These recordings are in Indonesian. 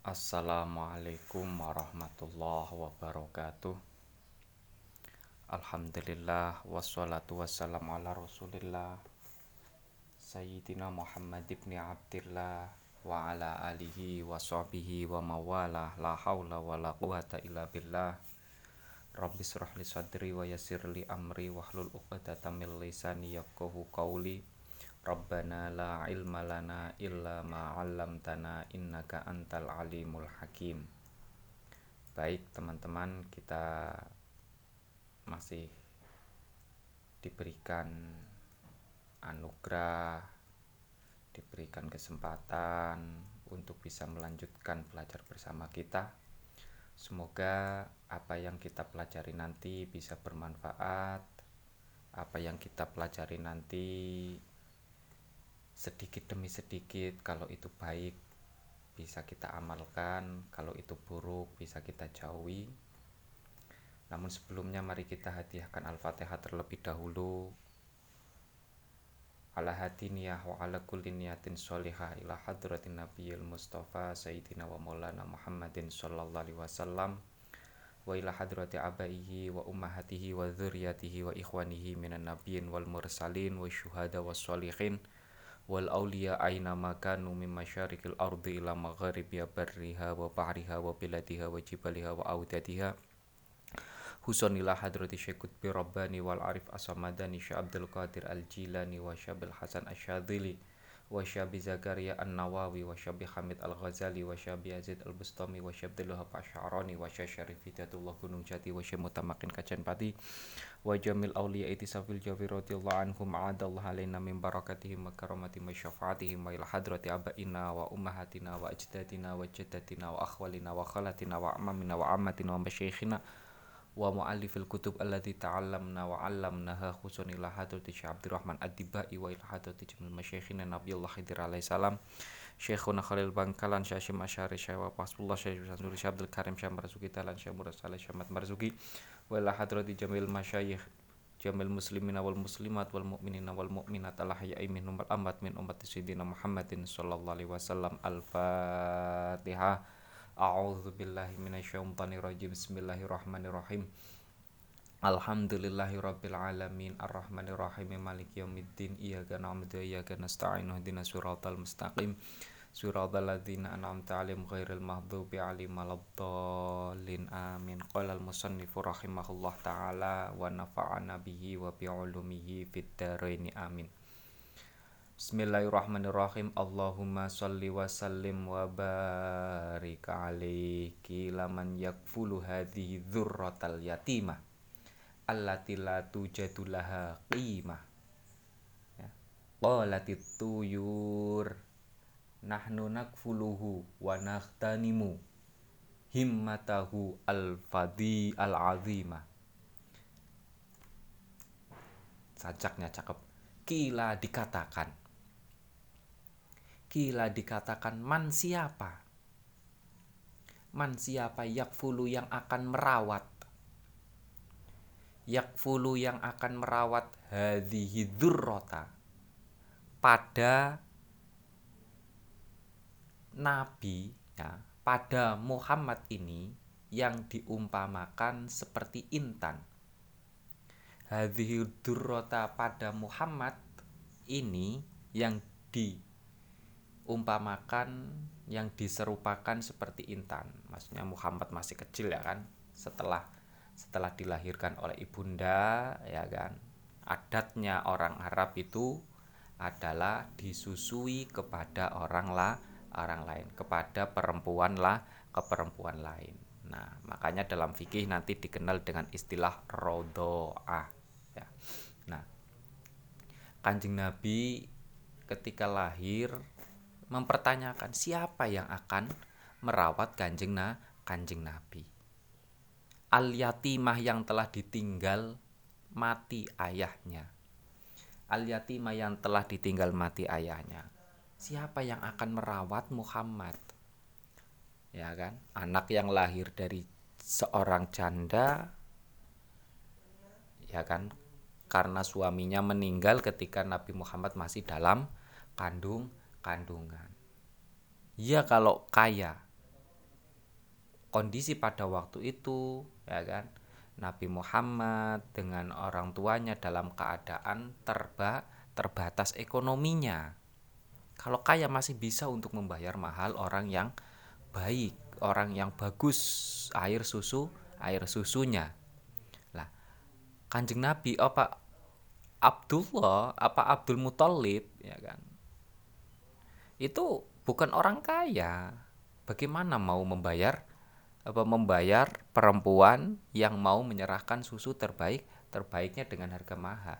Assalamualaikum warahmatullahi wabarakatuh. Alhamdulillah wassalatu wassalamu ala rasulillah Sayyidina Muhammad ibn Abdillah wa ala alihi wa sahbihi wa mawalah la hawla wa la quwata illa billah. Rabbi surah sadri wa yasir li amri wahlul uqadatan min lisani yafqahu qawli Rabbana la ilma lana illa ma 'allamtana innaka antal alimul hakim. Baik teman-teman, kita masih diberikan anugerah, diberikan kesempatan untuk bisa melanjutkan belajar bersama kita. Semoga apa yang kita pelajari nanti bisa bermanfaat. Apa yang kita pelajari nanti sedikit demi sedikit kalau itu baik bisa kita amalkan kalau itu buruk bisa kita jauhi. Namun sebelumnya mari kita hadiahkan Al-Fatihah terlebih dahulu. Ala hati niyah wa ala kulli niyatin sholihah ila hadratin nabiyil mustafa sayyidina wa maulana Muhammadin sallallahu alaihi wasallam wa ila hadrati abaihi wa ummahatihi wa dzurriyyatihi wa ikhwanihi minan nabiyyin wal mursalin wa syuhada was sholihin wal auliya aina makanu min masyarikil ardi ila magharibiha barriha wa bahriha wa biladiha wa jibaliha wa audatiha Husonila hadrati syekut bi rabbani wal arif asamadani syah abdul qadir al jilani wa syabil hasan asyadili وشاب زكريا النواوي وشاب حميد الغزالي وشاب يزيد البستامي وشاب دلوهب الشعراني وشاب شريف هداية الله gunung جاتي وشاب متمكن كجنباتي وجميع الأولياء اتصاف الجوي رضي الله عنهم عاد الله علينا من بركاتهم وكرامتهم وشفاعتهم وإلى حضرة أبائنا وأمهاتنا وأجدادنا وجدتنا وأخوالنا وخالاتنا وأعمامنا وعماتنا ومشايخنا wa wa wa wa wa wa wa mu'allifil kutub allati ta'allamna wa 'allamnaha khusun ila hadrati Syekh Abdurrahman Ad-Dibai wa ila hadrati jamil masyayikhina Nabiyullah Khidir alaihi salam Syekhuna Khalil Bangkalan Syekh Hashim Asyari Syekh Wafasullah Syekh Sanuri Syekh Abdul Karim Syekh Marzuki Talan Syekh Murad Saleh Syekh Marzuki wala hadrati jamil masyayikh jamil muslimin wal muslimat wal mu'minin wal mu'minat al ahya'i minhum wal amwat min ummati sayyidina Muhammadin sallallahu alaihi wasallam al-fatihah a'udzu billahi minasyaitonir rajim bismillahirrahmanirrahim. Alhamdulillahi rabbil alamin. Arrahmanir rahim maliki yaumiddin. Iyyaka na'budu wa iyyaka nasta'in. Ihdinas siratal mustaqim. Suratal ladzina an'amta 'alaihim ghairil maghdubi 'alaihim waladdallin. Amin. Qala al musannifu rahimahullah taala wa nafa'ana bihi wa bi 'ulumihi fid amin Bismillahirrahmanirrahim. Allahumma salli wa sallim wa barik alaiki laman yakfulu hadhihi dzurratal yatimah allati la tujadu laha qimah. Ya. Qalatit tuyur. Nahnu nakfuluhu wa nakhtanimu himmatahu al-fadi al-azima sajaknya cakep. Kila dikatakan kila dikatakan man siapa man siapa yakfulu yang akan merawat? Yakfulu yang akan merawat hadhihi dzurrata pada nabi ya pada Muhammad ini yang diumpamakan seperti intan. Hadhihi dzurrata pada Muhammad ini yang di umpamakan yang diserupakan seperti intan. Maksudnya Muhammad masih kecil ya kan? Setelah setelah dilahirkan oleh ibunda ya kan? Adatnya orang Arab itu adalah disusui kepada orang lah orang lain kepada perempuan lah ke perempuan lain. Nah makanya dalam fikih nanti dikenal dengan istilah rodoah ya. Nah kanjeng Nabi ketika lahir mempertanyakan siapa yang akan merawat kanjeng na kanjeng Nabi. Al yatimah yang telah ditinggal mati ayahnya. Al yatimah yang telah ditinggal mati ayahnya. Siapa yang akan merawat Muhammad? Ya kan? Anak yang lahir dari seorang janda ya kan? Karena suaminya meninggal ketika Nabi Muhammad masih dalam kandung kandungan. Ya kalau kaya, kondisi pada waktu itu ya kan? Nabi Muhammad dengan orang tuanya dalam keadaan terba terbatas ekonominya. Kalau kaya masih bisa untuk membayar mahal orang yang baik orang yang bagus air susu air susunya. Lah kanjeng Nabi apa? Abdullah apa Abdul Muthalib ya kan itu bukan orang kaya. Bagaimana mau membayar apa membayar perempuan yang mau menyerahkan susu terbaik terbaiknya dengan harga mahal?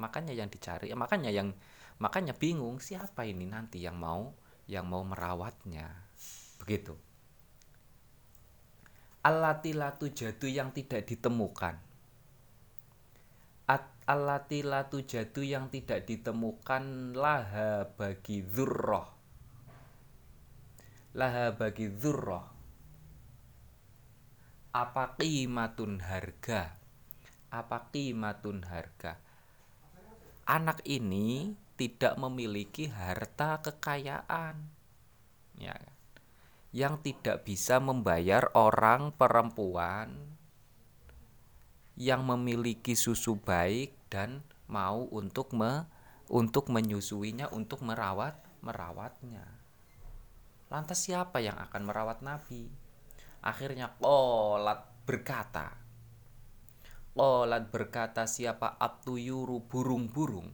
Makanya yang dicari makanya yang makanya bingung siapa ini nanti yang mau yang mau merawatnya? Begitu. Alatilatu jadu yang tidak ditemukan allati latu jadu yang tidak ditemukan laha bagi zurroh laha bagi zurroh apa kimatun harga? Apa kimatun harga? Anak ini tidak memiliki harta kekayaan. Ya kan? yang tidak bisa membayar orang perempuan yang memiliki susu baik dan mau untuk me untuk menyusuinya untuk merawat merawatnya. Lantas siapa yang akan merawat nabi? Akhirnya kolat berkata kolat berkata siapa atuyuru burung-burung?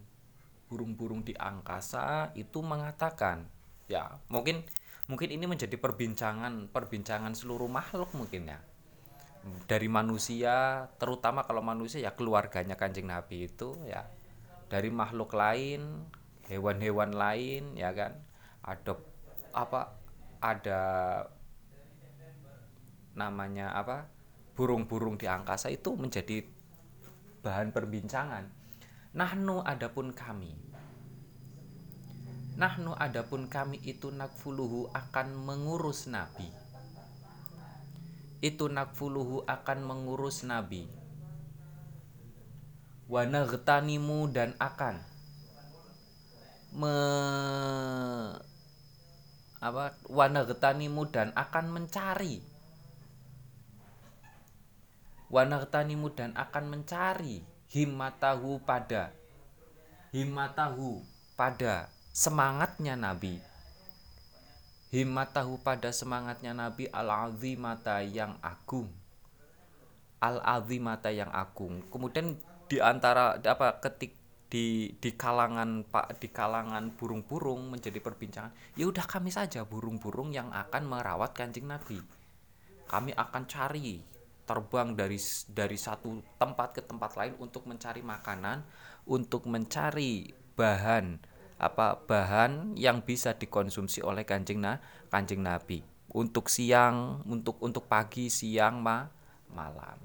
Burung-burung di angkasa itu mengatakan ya mungkin mungkin ini menjadi perbincangan perbincangan seluruh makhluk mungkin ya dari manusia terutama kalau manusia ya keluarganya kanjeng nabi itu ya dari makhluk lain hewan-hewan lain ya kan ada apa ada namanya apa burung-burung di angkasa itu menjadi bahan perbincangan. Nahnu adapun kami nahnu adapun kami itu nakfuluhu akan mengurus nabi itu nakfuluhu akan mengurus nabi. Wanagtanimu dan akan me apa wanagtanimu dan akan mencari. Wanagtanimu dan akan mencari himmatahu pada himmatahu pada semangatnya nabi himmatahu pada semangatnya Nabi al-azimata yang agung. Al-azimata yang agung. Kemudian di antara apa ketik di di kalangan pak di kalangan burung-burung menjadi perbincangan ya udah kami saja burung-burung yang akan merawat kancing nabi. Kami akan cari terbang dari dari satu tempat ke tempat lain untuk mencari makanan untuk mencari bahan apa bahan yang bisa dikonsumsi oleh kancing na kancing nabi. Untuk siang untuk untuk pagi siang ma malam.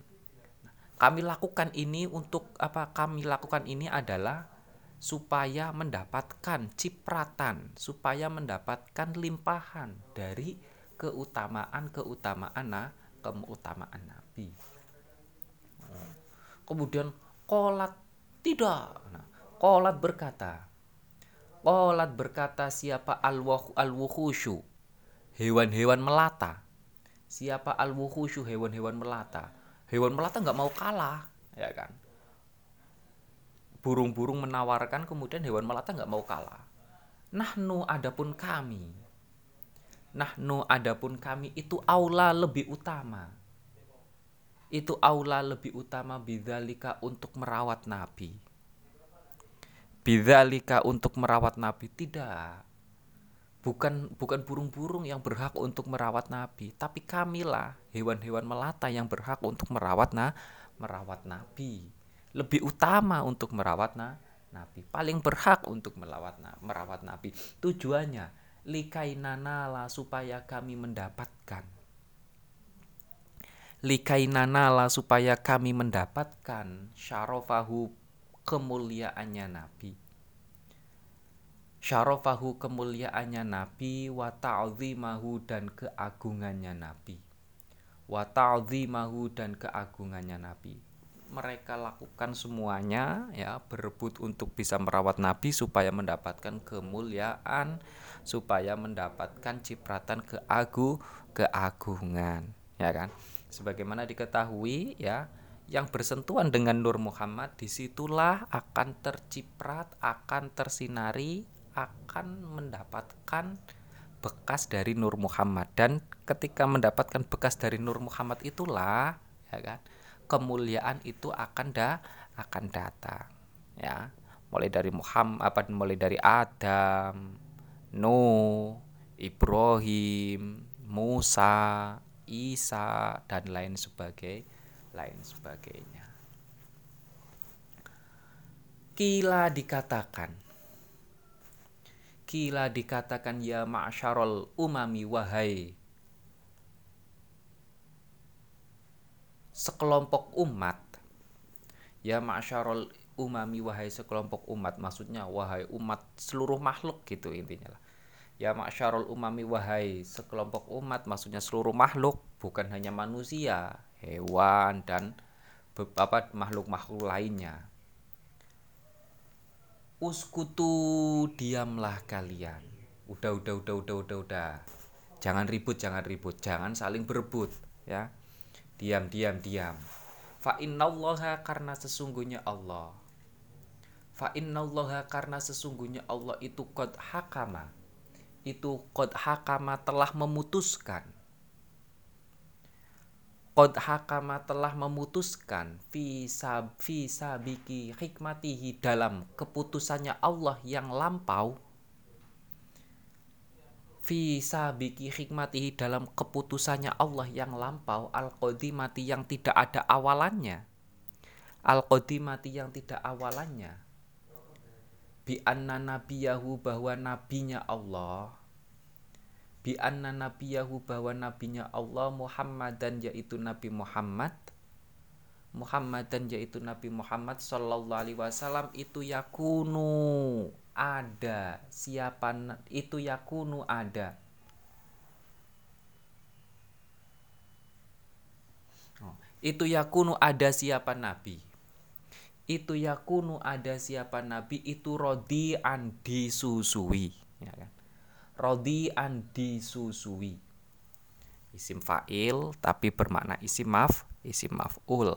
Kami lakukan ini untuk apa kami lakukan ini adalah supaya mendapatkan cipratan supaya mendapatkan limpahan dari keutamaan keutamaan nah keutamaan nabi. Kemudian kolat tidak. Nah, kolat berkata Qolat berkata siapa al-wuhusyu hewan-hewan melata. Siapa al-wuhusyu hewan-hewan melata. Hewan melata nggak mau kalah, ya kan? Burung-burung menawarkan kemudian hewan melata nggak mau kalah. Nahnu adapun kami. Nahnu adapun kami itu aula lebih utama. Itu aula lebih utama bidzalika untuk merawat nabi bidzalika untuk merawat nabi? Tidak. Bukan bukan burung-burung yang berhak untuk merawat nabi tapi kamilah hewan-hewan melata yang berhak untuk merawat na merawat nabi. Lebih utama untuk merawat na nabi. Paling berhak untuk merawat na merawat nabi. Tujuannya likainanala supaya kami mendapatkan. Likainanala supaya kami mendapatkan syarofahu kemuliaannya Nabi. Syarafahu kemuliaannya Nabi wa ta'zimahu dan keagungannya Nabi. Wa ta'zimahu dan keagungannya Nabi. Mereka lakukan semuanya ya berebut untuk bisa merawat Nabi supaya mendapatkan kemuliaan supaya mendapatkan cipratan keagu keagungan ya kan? Sebagaimana diketahui ya yang bersentuhan dengan Nur Muhammad di situlah akan terciprat akan tersinari akan mendapatkan bekas dari Nur Muhammad. Dan ketika mendapatkan bekas dari Nur Muhammad itulah ya kan kemuliaan itu akan da akan datang ya. Mulai dari Muhammad apa mulai dari Adam Nuh Ibrahim Musa Isa dan lain sebagainya lain sebagainya. Kila dikatakan kila dikatakan ya ma'syarul umami wahai sekelompok umat ya ma'syarul umami wahai sekelompok umat maksudnya wahai umat seluruh makhluk gitu intinya lah. Ya masyarul umami wahai sekelompok umat maksudnya seluruh makhluk bukan hanya manusia hewan dan beberapa makhluk-makhluk lainnya. Uskutu diamlah kalian. Udah udah udah udah udah udah. Jangan ribut jangan ribut. Jangan saling berebut ya. Diam diam diam. Fa innallaha karena sesungguhnya Allah. Fa innallaha karena sesungguhnya Allah itu qad hakama. Itu qad hakama telah memutuskan. Qad hakama telah memutuskan fi sab fi sabiki hikmatihi dalam keputusannya Allah yang lampau. Fi sabiki hikmatihi dalam keputusannya Allah yang lampau al qadimati yang tidak ada awalannya. Al qadimati yang tidak awalannya. Bi anna nabiyahu bahwa nabinya Allah bi anna nabiyahu bahwa nabinya Allah Muhammadan yaitu Nabi Muhammad. Muhammadan yaitu Nabi Muhammad Sallallahu Alaihi Wasallam itu yakunu ada. Siapa itu yakunu ada. Oh, itu yakunu ada siapa Nabi? Itu yakunu ada siapa nabi? Itu rodi andi susui ya kan rodi andi susui. Isim fa'il tapi bermakna isim maf isim maf'ul.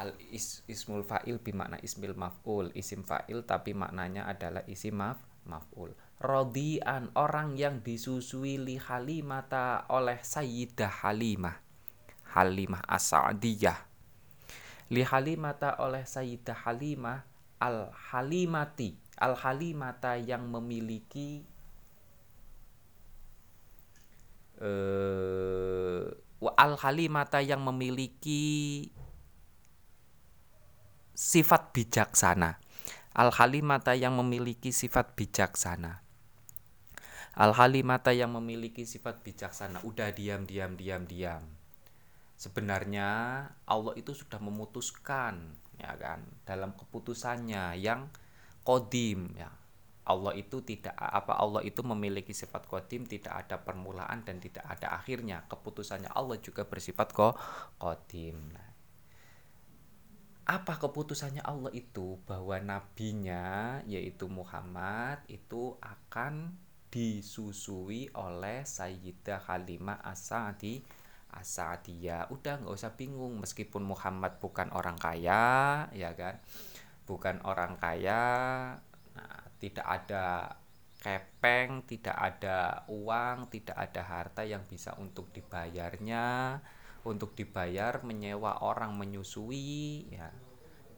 Al is, ismul fa'il bermakna ismil maf'ul. Isim fa'il tapi maknanya adalah isim maf maf'ul. Rodian orang yang disusui li halimata oleh sayyidah halimah. Halimah as-sa'diyah. Li Halimata oleh Sayyidah Halimah al Halimati al Halimata yang memiliki uh, al Halimata yang memiliki sifat bijaksana. Al Halimata yang memiliki sifat bijaksana. Al Halimata yang memiliki sifat bijaksana. Udah diam diam diam diam. Sebenarnya Allah itu sudah memutuskan ya kan dalam keputusannya yang kodim ya Allah itu tidak apa Allah itu memiliki sifat kodim tidak ada permulaan dan tidak ada akhirnya. Keputusannya Allah juga bersifat kok kodim nah, apa keputusannya Allah itu? Bahwa nabinya yaitu Muhammad itu akan disusui oleh Sayyidah Halimah As-Sa'di dia udah nggak usah bingung. Meskipun Muhammad bukan orang kaya ya kan? Bukan orang kaya tidak ada kepeng tidak ada uang tidak ada harta yang bisa untuk dibayarnya untuk dibayar menyewa orang menyusui ya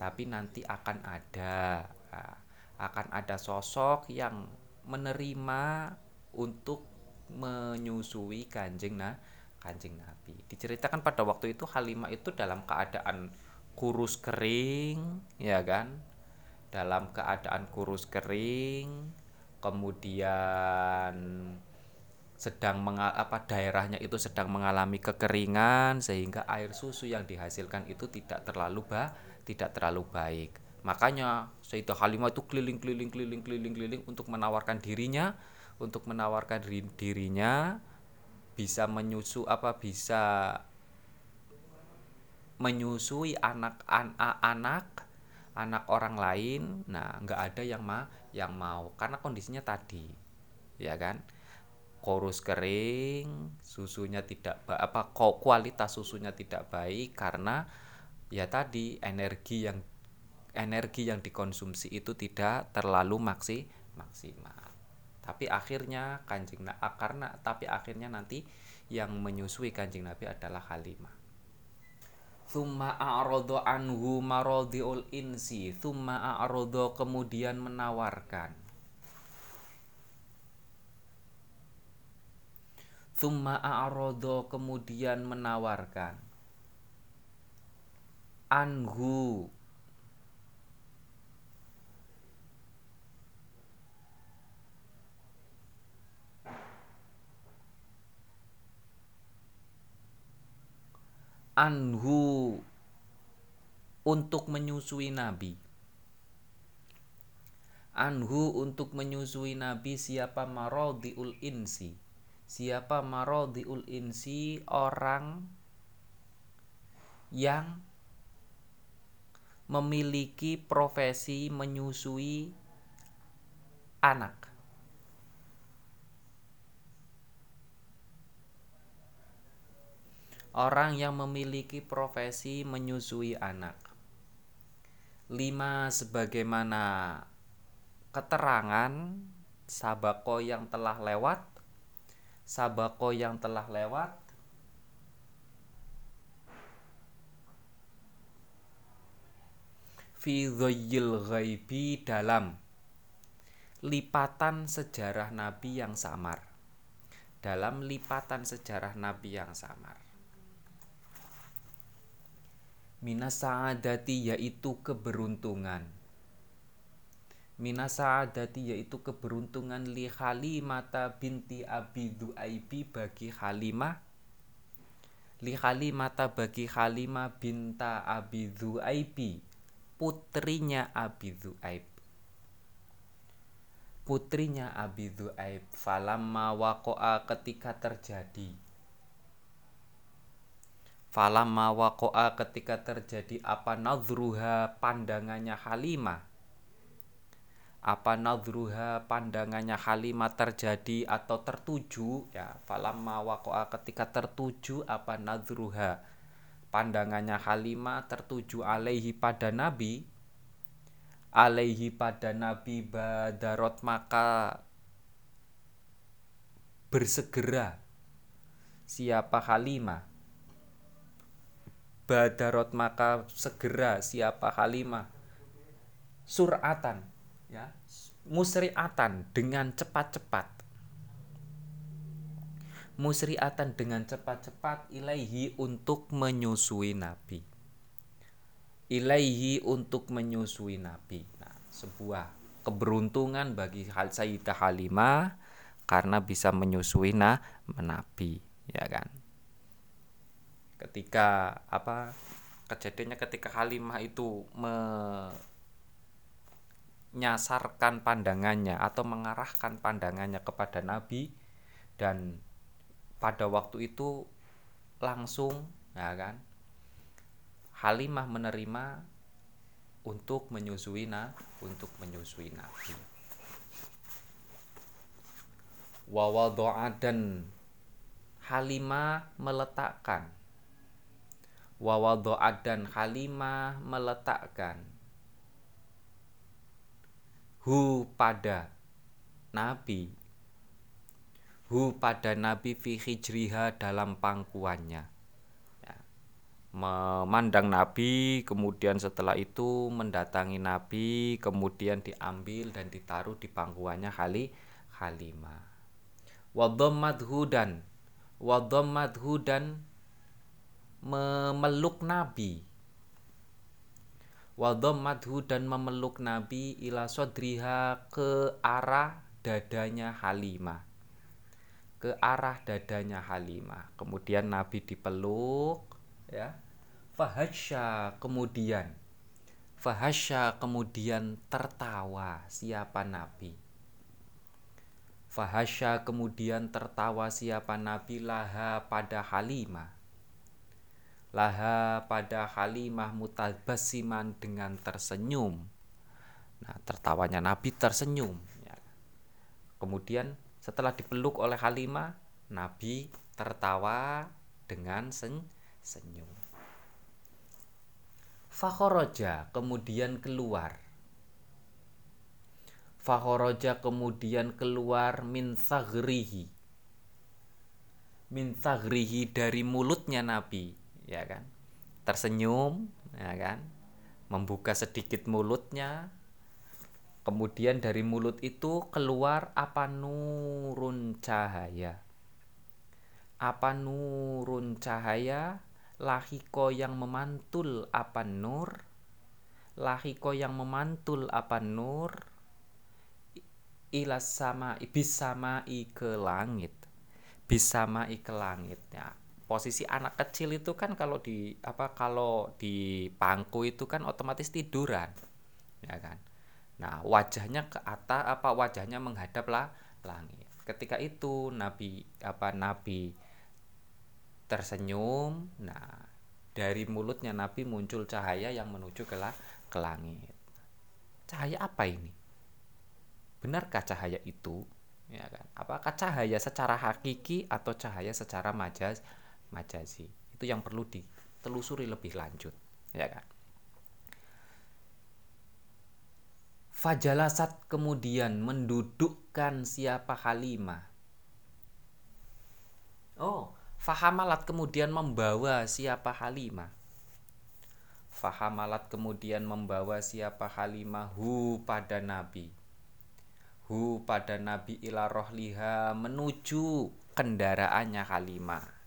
tapi nanti akan ada nah, akan ada sosok yang menerima untuk menyusui kanjeng nah kancing Nabi. Diceritakan pada waktu itu Halimah itu dalam keadaan kurus kering, ya kan? Dalam keadaan kurus kering, kemudian sedang mengal apa daerahnya itu sedang mengalami kekeringan sehingga air susu yang dihasilkan itu tidak terlalu ba tidak terlalu baik. Makanya Sayyidah Halimah itu keliling-keliling keliling-keliling keliling untuk menawarkan dirinya untuk menawarkan dirinya bisa menyusu apa bisa menyusui anak an, anak anak orang lain nah nggak ada yang ma yang mau. Karena kondisinya tadi ya kan? Kurus kering susunya tidak apa kualitas susunya tidak baik karena ya tadi energi yang energi yang dikonsumsi itu tidak terlalu maksi maksimal. Tapi akhirnya kanjeng ah, karena tapi akhirnya nanti yang menyusui kanjeng Nabi adalah Halimah Thumma a'rodo anhu marodiul insi. Thumma a'rodo kemudian menawarkan. Thumma a'rodo kemudian menawarkan. Anhu Anhu untuk menyusui Nabi. Anhu untuk menyusui Nabi siapa marodiul insi? Siapa marodiul insi? Orang yang memiliki profesi menyusui anak orang yang memiliki profesi menyusui anak. Lima sebagaimana keterangan sabako yang telah lewat sabako yang telah lewat fi ghaibi dalam lipatan sejarah nabi yang samar. Dalam lipatan sejarah nabi yang samar minasaadati yaitu keberuntungan. Minasaadati yaitu keberuntungan li Halimata binti Abi Du'aibi bagi Halimah. Li Halimata bagi Halimah binta Abi Du'aibi putrinya Abi Du'aib. Putrinya Abi Du'aib falamma waqa'a ketika terjadi falamma waqa'a ketika terjadi apa nadruha pandangannya Halimah. Apa nadruha pandangannya Halimah terjadi atau tertuju? Ya falamma waqa'a ketika tertuju apa nadruha pandangannya Halimah tertuju alaihi pada Nabi? Alaihi pada Nabi badarot maka bersegera siapa Halimah badarot maka segera siapa Halimah? Suratan ya. Musriatan dengan cepat-cepat. Musriatan dengan cepat-cepat ilaihi untuk menyusui nabi. Ilaihi untuk menyusui nabi. Nah sebuah keberuntungan bagi hal Sayyidah Halimah karena bisa menyusui nah nabi ya kan ketika apa kejadiannya ketika Halimah itu me menyasarkan pandangannya atau mengarahkan pandangannya kepada Nabi dan pada waktu itu langsung ya kan Halimah menerima untuk menyusui na untuk menyusui Nabi. Wawadoa dan Halimah meletakkan wawadoa dan Halimah meletakkan hu pada nabi. Hu pada nabi fi hijriha dalam pangkuannya. Ya. memandang nabi kemudian setelah itu mendatangi nabi kemudian diambil dan ditaruh di pangkuannya Hali Halimah wadhammadhu dan wadhammadhu dan memeluk nabi. Wadhammathu dan memeluk Nabi ila sodriha ke arah dadanya Halimah. Ke arah dadanya Halimah. Kemudian Nabi dipeluk ya. Fahasya kemudian. Fahasya kemudian tertawa siapa Nabi? Fahasya kemudian tertawa siapa Nabi? Laha pada Halimah laha pada Halimah mutabasiman dengan tersenyum. Nah, tertawanya Nabi tersenyum. Ya. Kemudian setelah dipeluk oleh Halimah Nabi tertawa dengan sen senyum Fakhoroja kemudian keluar Fakhoroja kemudian keluar min sagrihi min sagrihi dari mulutnya Nabi ya kan? Tersenyum ya kan? Membuka sedikit mulutnya. Kemudian dari mulut itu keluar apa nurun cahaya. Apa nurun cahaya? Lahiko yang memantul apa nur? Lahiko yang memantul apa nur? Ilas sama ibis sama i ke langit. Bisa mai ke langit ya posisi anak kecil itu kan kalau di apa kalau di pangku itu kan otomatis tiduran ya kan? Nah wajahnya ke atas apa wajahnya menghadaplah langit. Ketika itu nabi apa nabi tersenyum. Nah dari mulutnya nabi muncul cahaya yang menuju ke, ke langit. Cahaya apa ini? Benarkah cahaya itu? Ya kan? Apakah cahaya secara hakiki atau cahaya secara majaz majazi itu yang perlu ditelusuri lebih lanjut ya kan? Fajalasat kemudian mendudukkan siapa Halimah. Oh, Fahamalat kemudian membawa siapa Halimah. Fahamalat kemudian membawa siapa Halimah? Hu pada Nabi. Hu pada Nabi ila rohliha menuju kendaraannya Halimah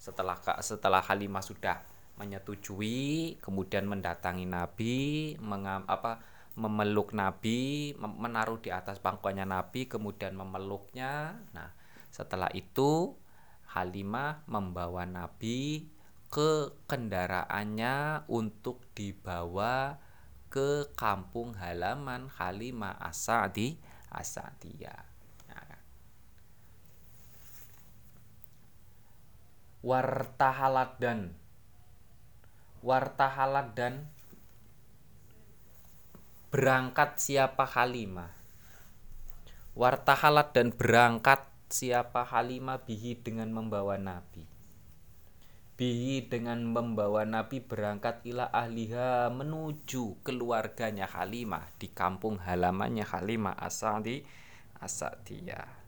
setelah setelah Halimah sudah menyetujui kemudian mendatangi Nabi mengam, apa memeluk Nabi menaruh di atas pangkuannya Nabi kemudian memeluknya nah setelah itu Halimah membawa Nabi ke kendaraannya untuk dibawa ke kampung halaman Halimah Asadi Asadiyah. Ya kan? Wartahalat dan. Wartahalat dan. Berangkat siapa Halimah? Wartahalat dan berangkat siapa Halimah? Bihi dengan membawa Nabi. Bihi dengan membawa Nabi berangkat ila ahliha menuju keluarganya Halimah di kampung halamannya Halimah Asadi Asadiyah.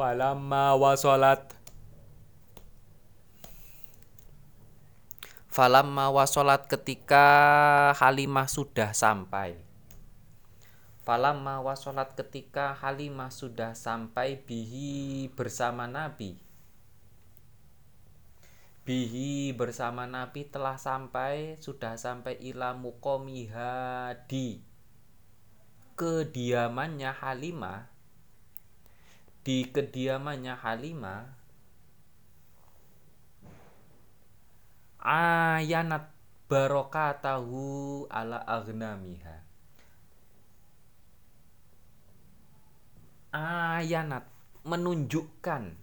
Falamma wasolat Falamma wasolat ketika Halimah sudah sampai. Falamma wasolat ketika Halimah sudah sampai bihi bersama Nabi. Bihi bersama Nabi telah sampai sudah sampai ila muqomiha di kediamannya Halimah di kediamannya Halimah ayanat barokatahu ala agnamiha ayanat menunjukkan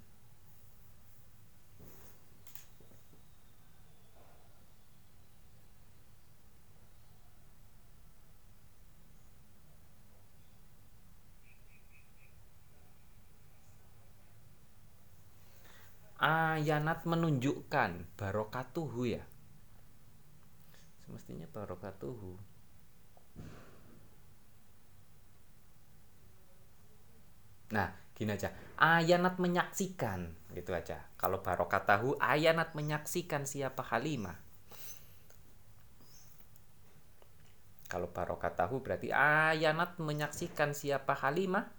ayanat menunjukkan barokatuhu ya. Semestinya barokatuhu. Nah gini aja. Ayanat menyaksikan gitu aja. Kalau barokatahu ayanat menyaksikan siapa Halimah. Kalau barokatahu berarti ayanat menyaksikan siapa Halimah?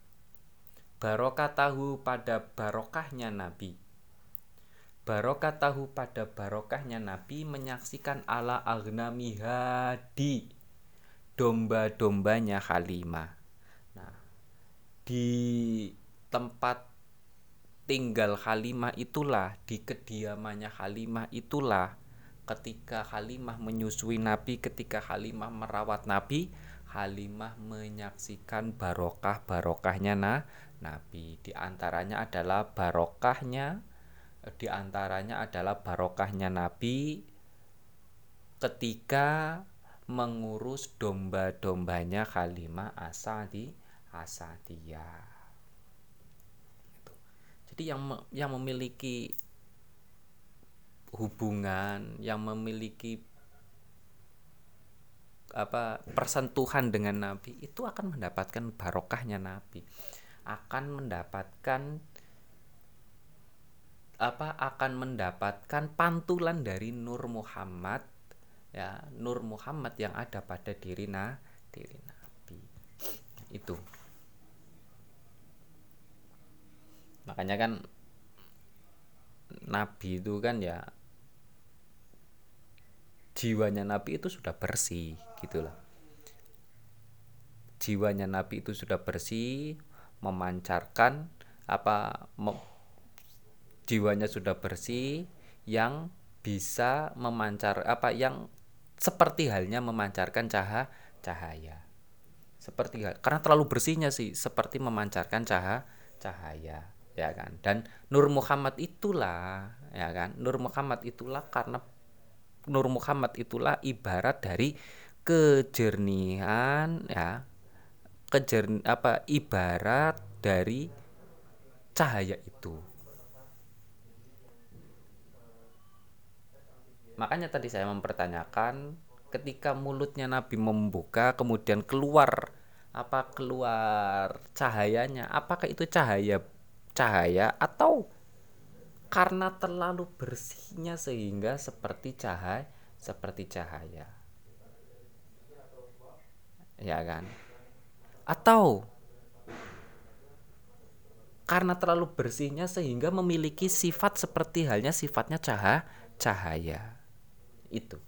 Barokatahu pada barokahnya Nabi barokah tahu pada barokahnya Nabi menyaksikan ala agnamiha di domba-dombanya Halimah. Nah, di tempat tinggal Halimah itulah di kediamannya Halimah itulah ketika Halimah menyusui Nabi ketika Halimah merawat Nabi Halimah menyaksikan barokah barokahnya nah Nabi di antaranya adalah barokahnya di antaranya adalah barokahnya Nabi ketika mengurus domba-dombanya Halimah Asadi hasadiyah itu. Jadi yang yang memiliki hubungan yang memiliki apa persentuhan dengan Nabi itu akan mendapatkan barokahnya Nabi. Akan mendapatkan apa akan mendapatkan pantulan dari Nur Muhammad ya Nur Muhammad yang ada pada diri na diri Nabi. Itu. Makanya kan Nabi itu kan ya jiwanya Nabi itu sudah bersih gitulah jiwanya Nabi itu sudah bersih memancarkan apa jiwanya sudah bersih yang bisa memancar apa yang seperti halnya memancarkan cahaya cahaya. Seperti karena terlalu bersihnya sih seperti memancarkan cahaya cahaya ya kan? Dan Nur Muhammad itulah ya kan? Nur Muhammad itulah karena Nur Muhammad itulah ibarat dari kejernihan ya kejerni apa ibarat dari cahaya itu makanya tadi saya mempertanyakan ketika mulutnya Nabi membuka kemudian keluar apa keluar cahayanya? Apakah itu cahaya cahaya atau karena terlalu bersihnya sehingga seperti cahaya seperti cahaya? Ya kan? Atau karena terlalu bersihnya sehingga memiliki sifat seperti halnya sifatnya cahaya cahaya itu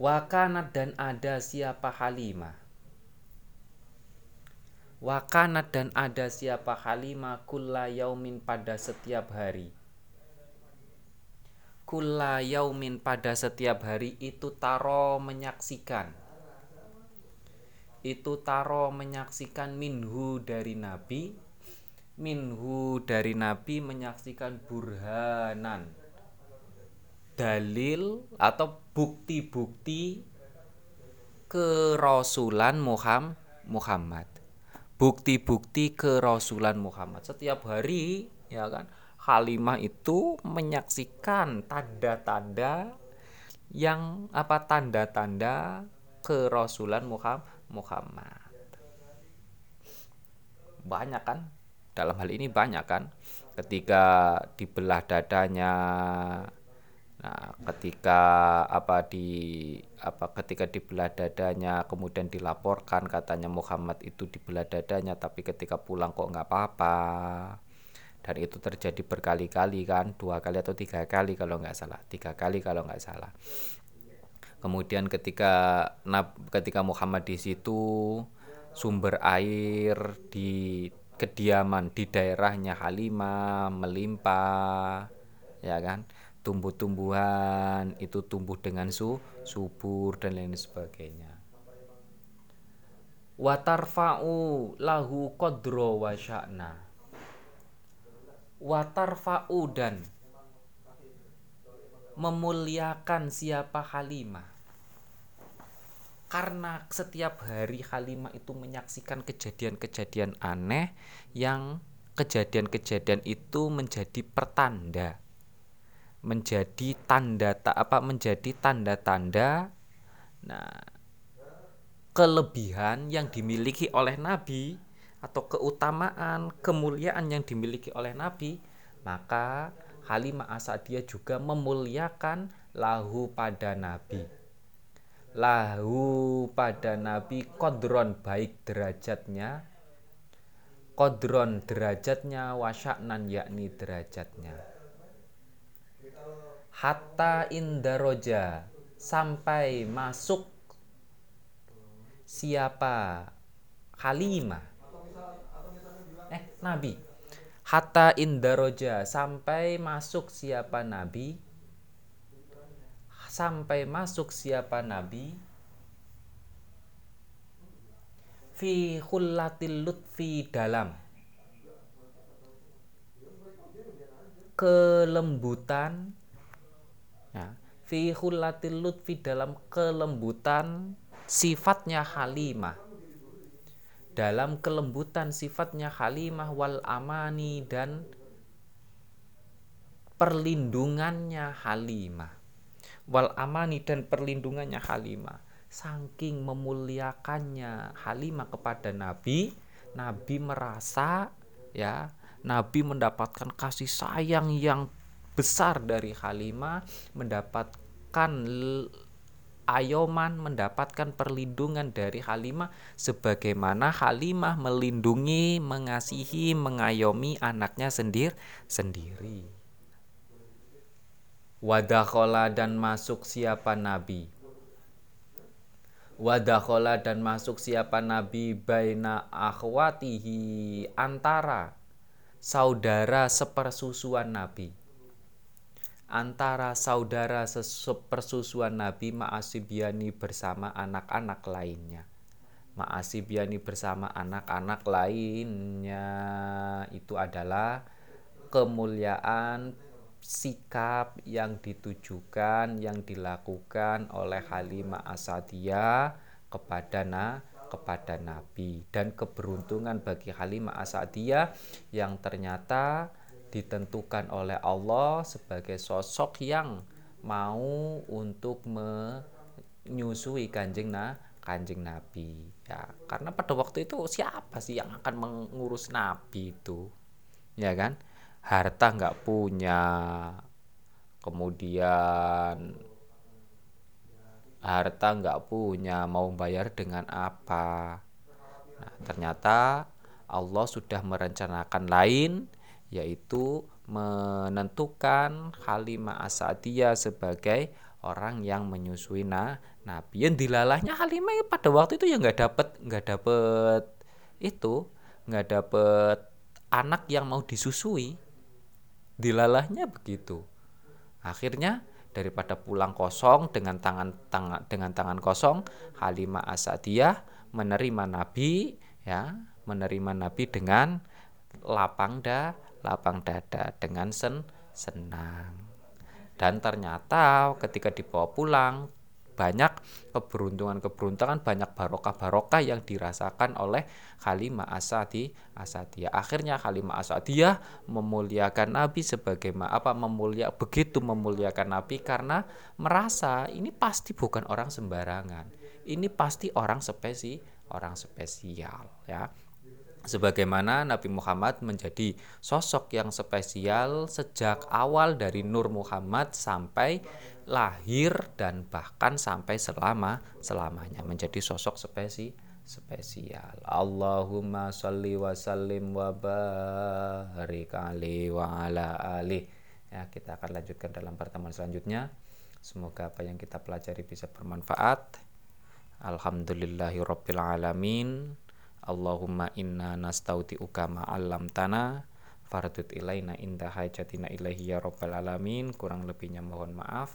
wakanat dan ada siapa Halimah Wakanat dan ada siapa Halimah kulla yaumin pada setiap hari. Kulla yaumin pada setiap hari itu taro menyaksikan. Itu taro menyaksikan minhu dari Nabi. Minhu dari Nabi menyaksikan burhanan. Dalil atau bukti-bukti kerasulan Muhammad. Bukti-bukti kerasulan Muhammad. Setiap hari ya kan Halimah itu menyaksikan tanda-tanda yang apa tanda-tanda kerasulan Muhammad. Banyak kan dalam hal ini banyak kan. Ketika dibelah dadanya Nah, ketika apa di apa ketika dibelah dadanya kemudian dilaporkan katanya Muhammad itu dibelah dadanya tapi ketika pulang kok nggak apa-apa. Dan itu terjadi berkali-kali kan dua kali atau tiga kali kalau nggak salah tiga kali kalau nggak salah. Kemudian ketika ketika Muhammad di situ sumber air di kediaman di daerahnya Halimah melimpah ya kan? Tumbuh-tumbuhan itu tumbuh dengan su subur dan lain sebagainya. Watarfa'u lahu qadro wa sya'na. Watarfa'u dan memuliakan siapa Halimah karena setiap hari Halimah itu menyaksikan kejadian-kejadian aneh yang kejadian-kejadian itu menjadi pertanda. Menjadi tanda tak apa menjadi tanda-tanda nah kelebihan yang dimiliki oleh nabi atau keutamaan kemuliaan yang dimiliki oleh nabi maka Halimah Asadiyah juga memuliakan lahu pada nabi lahu pada nabi kodron baik derajatnya kodron derajatnya wasyaknan yakni derajatnya. Hatta indaroja sampai masuk siapa? Halimah. Eh Nabi. Hatta indaroja sampai masuk siapa Nabi sampai masuk siapa Nabi? Fi khullatil lutfi dalam. Kelembutan. Ya. Fi khulatil lutfi dalam kelembutan sifatnya Halimah. Dalam kelembutan sifatnya Halimah wal amani dan perlindungannya Halimah wal amani dan perlindungannya Halimah saking memuliakannya Halimah kepada Nabi Nabi merasa ya Nabi mendapatkan kasih sayang yang besar dari Halimah mendapatkan Ayoman mendapatkan perlindungan dari Halimah sebagaimana Halimah melindungi, mengasihi, mengayomi anaknya sendiri sendiri. Wadakhola dan masuk siapa nabi? Wadakhola dan masuk siapa nabi baina akhwatihi antara saudara sepersusuan nabi antara saudara sepersusuan Nabi Ma'asibiani bersama anak-anak lainnya. Ma'asibiani bersama anak-anak lainnya itu adalah kemuliaan sikap yang ditujukan yang dilakukan oleh Halimah Asadiyah kepada na kepada Nabi. Dan keberuntungan bagi Halimah Asadiyah yang ternyata ditentukan oleh Allah sebagai sosok yang mau untuk menyusui kanjeng na kanjeng Nabi. Ya karena pada waktu itu siapa sih yang akan mengurus Nabi itu? Ya kan harta nggak punya kemudian harta nggak punya mau bayar dengan apa nah ternyata Allah sudah merencanakan lain yaitu menentukan Halimah Asadiyah sebagai orang yang menyusui nah, Nabi. Yang dilalahnya Halimah pada waktu itu ya nggak dapet nggak dapet itu nggak dapet anak yang mau disusui. Dilalahnya begitu. Akhirnya daripada pulang kosong dengan tangan tangan dengan tangan kosong Halimah Asadiyah menerima Nabi ya menerima Nabi dengan lapang dah lapang dada dengan sen senang. Dan ternyata ketika dibawa pulang banyak keberuntungan-keberuntungan, banyak barokah-barokah yang dirasakan oleh Halimah Asadi Asadiyah. Akhirnya Halimah Asadiyah memuliakan Nabi sebagai apa memulia begitu memuliakan Nabi karena merasa ini pasti bukan orang sembarangan. Ini pasti orang spesi orang spesial ya sebagaimana Nabi Muhammad menjadi sosok yang spesial sejak awal dari Nur Muhammad sampai lahir dan bahkan sampai selama selamanya menjadi sosok spesi spesial. Allahumma sholli wa sallim wa barik ali wa ala ali. Ya, kita akan lanjutkan dalam pertemuan selanjutnya. Semoga apa yang kita pelajari bisa bermanfaat. Alhamdulillahirabbil alamin. Allahumma inna nastaudi'uka ma'allam tanah fardut ilaina inda hajatina ilaihi ya rabbal alamin kurang lebihnya mohon maaf